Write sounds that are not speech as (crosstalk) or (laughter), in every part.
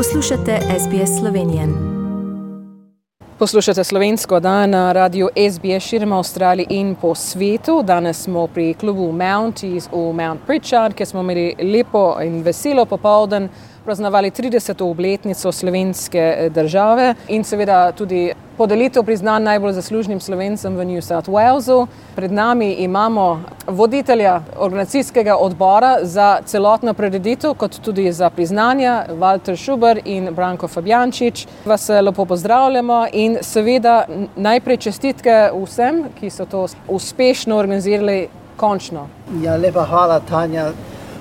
Poslušate SBS Slovenijo. Poslušate slovensko dan na radiju SBS širom Avstralije in po svetu. Danes smo pri klubu Mounties v Mount Pritchard, kjer smo imeli lepo in veselo popoldan praznovali 30. obletnico slovenske eh, države in seveda tudi podelitev priznanj najbolj zaslužnim slovencem v New South Walesu. Pred nami imamo voditelja organizacijskega odbora za celotno preditev, kot tudi za priznanja, Walter Šuber in Branko Fabjančič. Vas eh, lepo pozdravljamo in seveda najprej čestitke vsem, ki so to uspešno organizirali končno. Ja, lepa hvala, Tanja.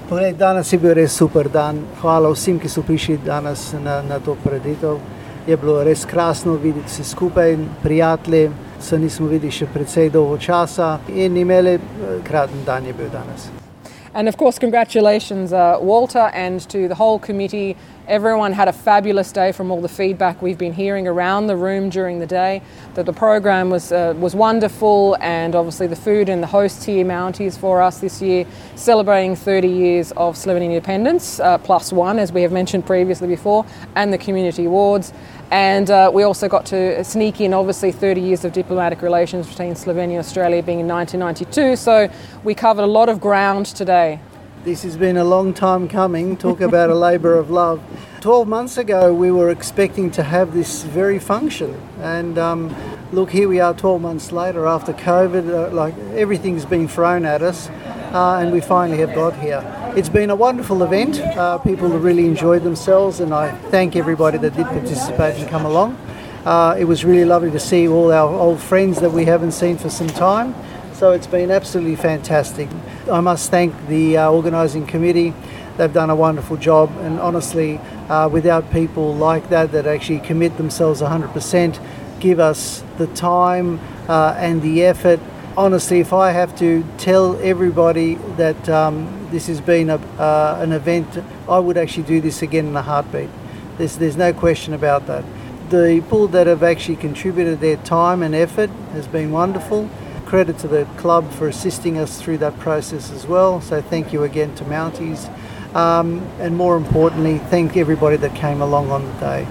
Poglej, danes je bil res super dan. Hvala vsem, ki so prišli danes na, na to preditev. Je bilo res krasno videti vse skupaj, prijatelji. Se nismo videli še precej dolgo časa in imeli eh, kraten dan je bil danes. And of course, congratulations, uh, Walter, and to the whole committee. Everyone had a fabulous day from all the feedback we've been hearing around the room during the day. That the program was uh, was wonderful, and obviously the food and the host here Mounties for us this year, celebrating 30 years of Slovenian independence, uh, plus one, as we have mentioned previously before, and the community awards. And uh, we also got to sneak in, obviously, 30 years of diplomatic relations between Slovenia and Australia being in 1992. So we covered a lot of ground today. This has been a long time coming. Talk about a (laughs) labour of love. 12 months ago, we were expecting to have this very function. And um, look, here we are 12 months later after COVID. Uh, like everything's been thrown at us, uh, and we finally have got here. It's been a wonderful event. Uh, people really enjoyed themselves, and I thank everybody that did participate and come along. Uh, it was really lovely to see all our old friends that we haven't seen for some time. So it's been absolutely fantastic. I must thank the uh, organising committee. They've done a wonderful job, and honestly, uh, without people like that that actually commit themselves 100%, give us the time uh, and the effort. Honestly, if I have to tell everybody that um, this has been a, uh, an event. I would actually do this again in a heartbeat. There's, there's no question about that. The people that have actually contributed their time and effort has been wonderful. Credit to the club for assisting us through that process as well. So thank you again to Mounties. Um, and more importantly, thank everybody that came along on the day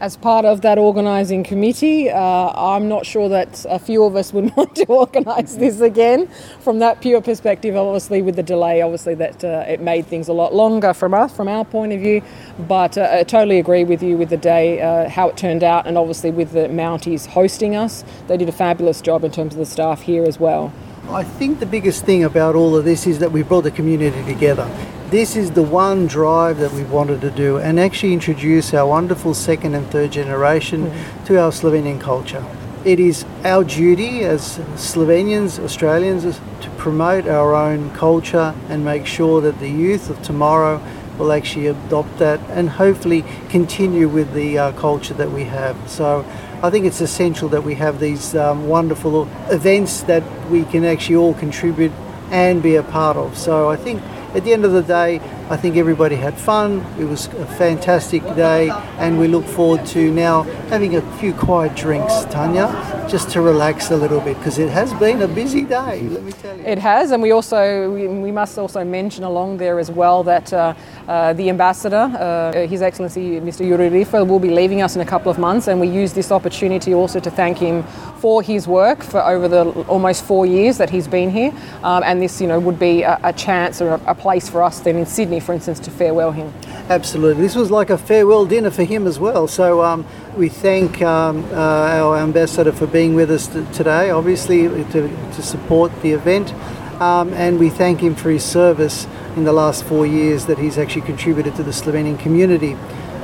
as part of that organising committee. Uh, I'm not sure that a few of us would (laughs) want to organise this again. From that pure perspective, obviously with the delay, obviously that uh, it made things a lot longer from us, from our point of view. But uh, I totally agree with you with the day, uh, how it turned out, and obviously with the Mounties hosting us, they did a fabulous job in terms of the staff here as well. I think the biggest thing about all of this is that we brought the community together. This is the one drive that we wanted to do and actually introduce our wonderful second and third generation mm-hmm. to our Slovenian culture. It is our duty as Slovenians, Australians, to promote our own culture and make sure that the youth of tomorrow will actually adopt that and hopefully continue with the uh, culture that we have. So I think it's essential that we have these um, wonderful events that we can actually all contribute and be a part of. So I think at the end of the day, I think everybody had fun. It was a fantastic day, and we look forward to now having a few quiet drinks, Tanya, just to relax a little bit because it has been a busy day. Let me tell you. It has, and we also we, we must also mention along there as well that uh, uh, the ambassador, uh, His Excellency Mr. Yuri Rifelj, will be leaving us in a couple of months, and we use this opportunity also to thank him for his work for over the almost four years that he's been here, um, and this you know would be a, a chance or a, a place for us then in Sydney, for instance, to farewell him. Absolutely. This was like a farewell dinner for him as well. So um, we thank um, uh, our ambassador for being with us t- today, obviously, to, to, support the event. Um, and we thank him for his service in the last four years that he's actually contributed to the Slovenian community.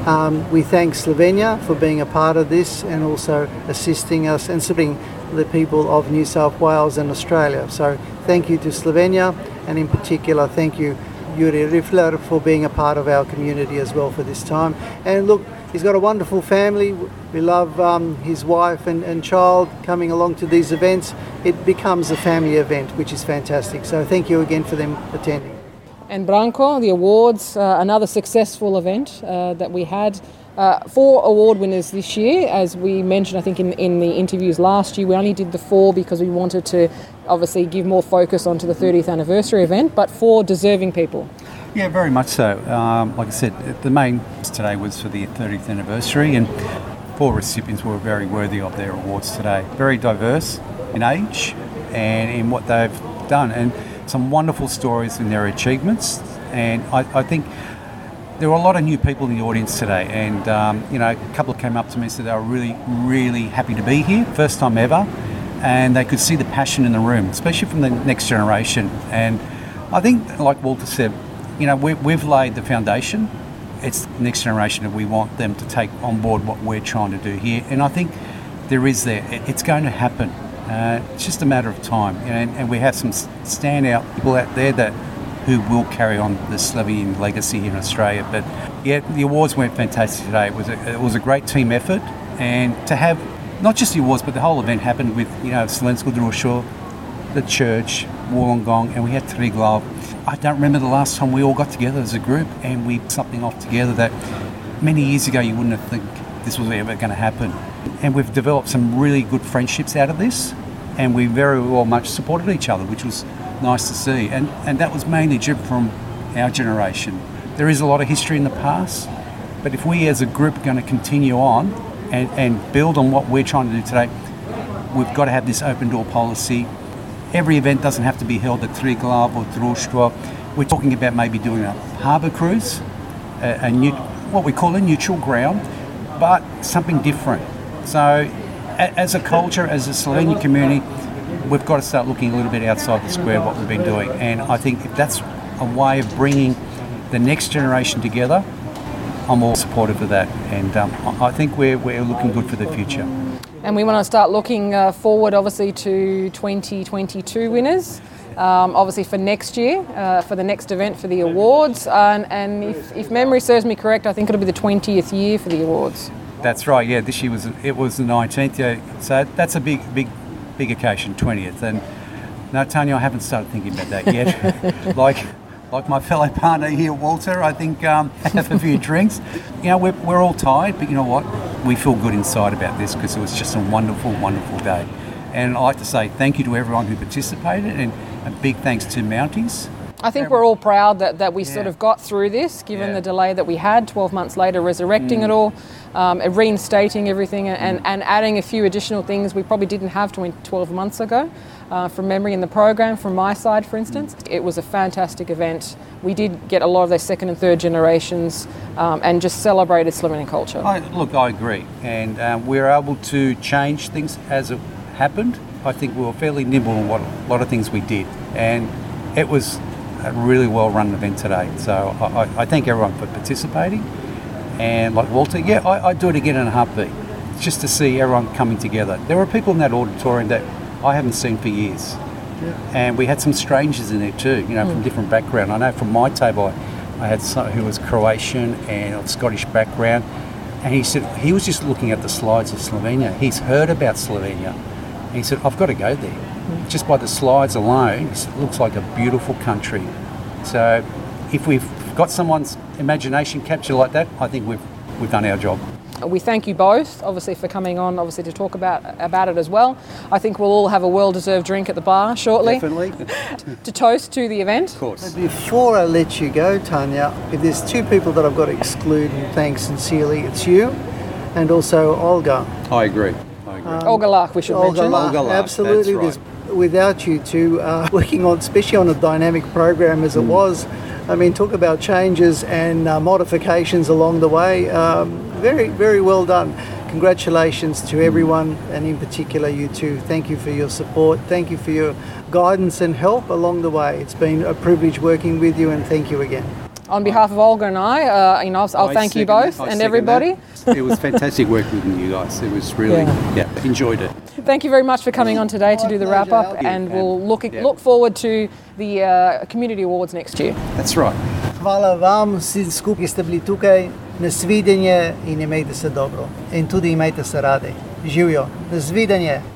Um, we thank Slovenia for being a part of this and also assisting us and supporting the people of New South Wales and Australia. So thank you to Slovenia and in particular thank you Yuri Rifelj for being a part of our community as well for this time. And look, he's got a wonderful family. We love um, his wife and, and child coming along to these events. It becomes a family event, which is fantastic. So thank you again for them attending. And Branko, the awards, uh, another successful event uh, that we had. Uh, four award winners this year, as we mentioned, I think in, in the interviews last year, we only did the four because we wanted to obviously give more focus onto the 30th anniversary event, but four deserving people. Yeah, very much so. Um, like I said, the main today was for the 30th anniversary, and four recipients were very worthy of their awards today. Very diverse in age and in what they've done, and some wonderful stories in their achievements. And I, I think there were a lot of new people in the audience today, and um, you know, a couple came up to me and said they were really, really happy to be here, first time ever, and they could see the passion in the room, especially from the next generation. And I think, like Walter said, you know, we, we've laid the foundation. It's the next generation that we want them to take on board what we're trying to do here, and I think there is there. It's going to happen. Uh, it's just a matter of time, and, and we have some standout people out there that who will carry on the Slovenian legacy here in Australia. But yeah, the awards went fantastic today. It was a, it was a great team effort, and to have not just the awards, but the whole event happened with you know Slovensko društvo, the church, Wollongong, and we had three Triglav. I don't remember the last time we all got together as a group and we something off together that many years ago you wouldn't have think this was ever going to happen. And we've developed some really good friendships out of this, and we very well much supported each other, which was nice to see. And, and that was mainly from our generation. There is a lot of history in the past, but if we as a group are going to continue on and, and build on what we're trying to do today, we've got to have this open door policy. Every event doesn't have to be held at Three Triglav or Društvo. We're talking about maybe doing a harbour cruise, a, a new, what we call a neutral ground, but something different. So, a, as a culture, as a Slovenian community, we've got to start looking a little bit outside the square what we've been doing. And I think if that's a way of bringing the next generation together, I'm all supportive of that. And um, I think we're, we're looking good for the future. And we want to start looking uh, forward, obviously, to 2022 winners. Um, obviously, for next year, uh, for the next event for the awards. And, and if, if, memory serves me correct, I think it'll be the 20th year for the awards. That's right. Yeah, this year was it was the 19th. Yeah, so that's a big big big occasion, 20th. And no, Tanya, I haven't started thinking about that yet. (laughs) like, like my fellow partner here, Walter, I think um, (laughs) have a few drinks. You know, we're, we're all tired, but you know what? We feel good inside about this because it was just a wonderful, wonderful day. And I'd like to say thank you to everyone who participated and a big thanks to Mounties. I think we're all proud that, that we yeah. sort of got through this, given yeah. the delay that we had, 12 months later, resurrecting mm. it all, um, reinstating everything, and, mm. and adding a few additional things we probably didn't have 12 months ago. Uh, from memory in the program, from my side, for instance, mm. it was a fantastic event. We did get a lot of their second and third generations um, and just celebrated Slovenian culture. I, look, I agree. And um, we were able to change things as it happened. I think we were fairly nimble in what, a lot of things we did. And it was a really well run event today. So I, I thank everyone for participating. And like Walter, yeah, I, I'd do it again in a heartbeat, just to see everyone coming together. There were people in that auditorium that I haven't seen for years. Yeah. And we had some strangers in there too, you know, mm. from different background. I know from my table, I, I had someone who was Croatian and of Scottish background. And he said he was just looking at the slides of Slovenia. He's heard about Slovenia. And he said, I've got to go there just by the slides alone, it looks like a beautiful country. So if we've got someone's imagination captured like that, I think we've, we've done our job. We thank you both, obviously, for coming on, obviously, to talk about about it as well. I think we'll all have a well-deserved drink at the bar shortly. Definitely. (laughs) to toast to the event. Of course. Before I let you go, Tanya, if there's two people that I've got to exclude and thank sincerely, it's you and also Olga. I agree. I. Um, Olgalach, we should Olga mention. Lah, Olga Lah, absolutely. Right without you two uh, (laughs) working on, especially on a dynamic program as it mm. was. I mean, talk about changes and uh, modifications along the way. Um, very, very well done. Congratulations to everyone, and in particular you two. Thank you for your support. Thank you for your guidance and help along the way. It's been a privilege working with you, and thank you again. On behalf of Olga and I, uh, you know, I'll, I'll thank you both and everybody. it was fantastic working with you guys. It was really, yeah. yeah, enjoyed it. Thank you very much for coming on today to do the wrap up, and we'll look yeah. look forward to the uh, community awards next year. That's right. Hvala vam, vsi skupaj, ki ste bili tukaj. Nasvidenje in imejte se dobro. In tudi imejte se radi. Živijo. Nasvidenje.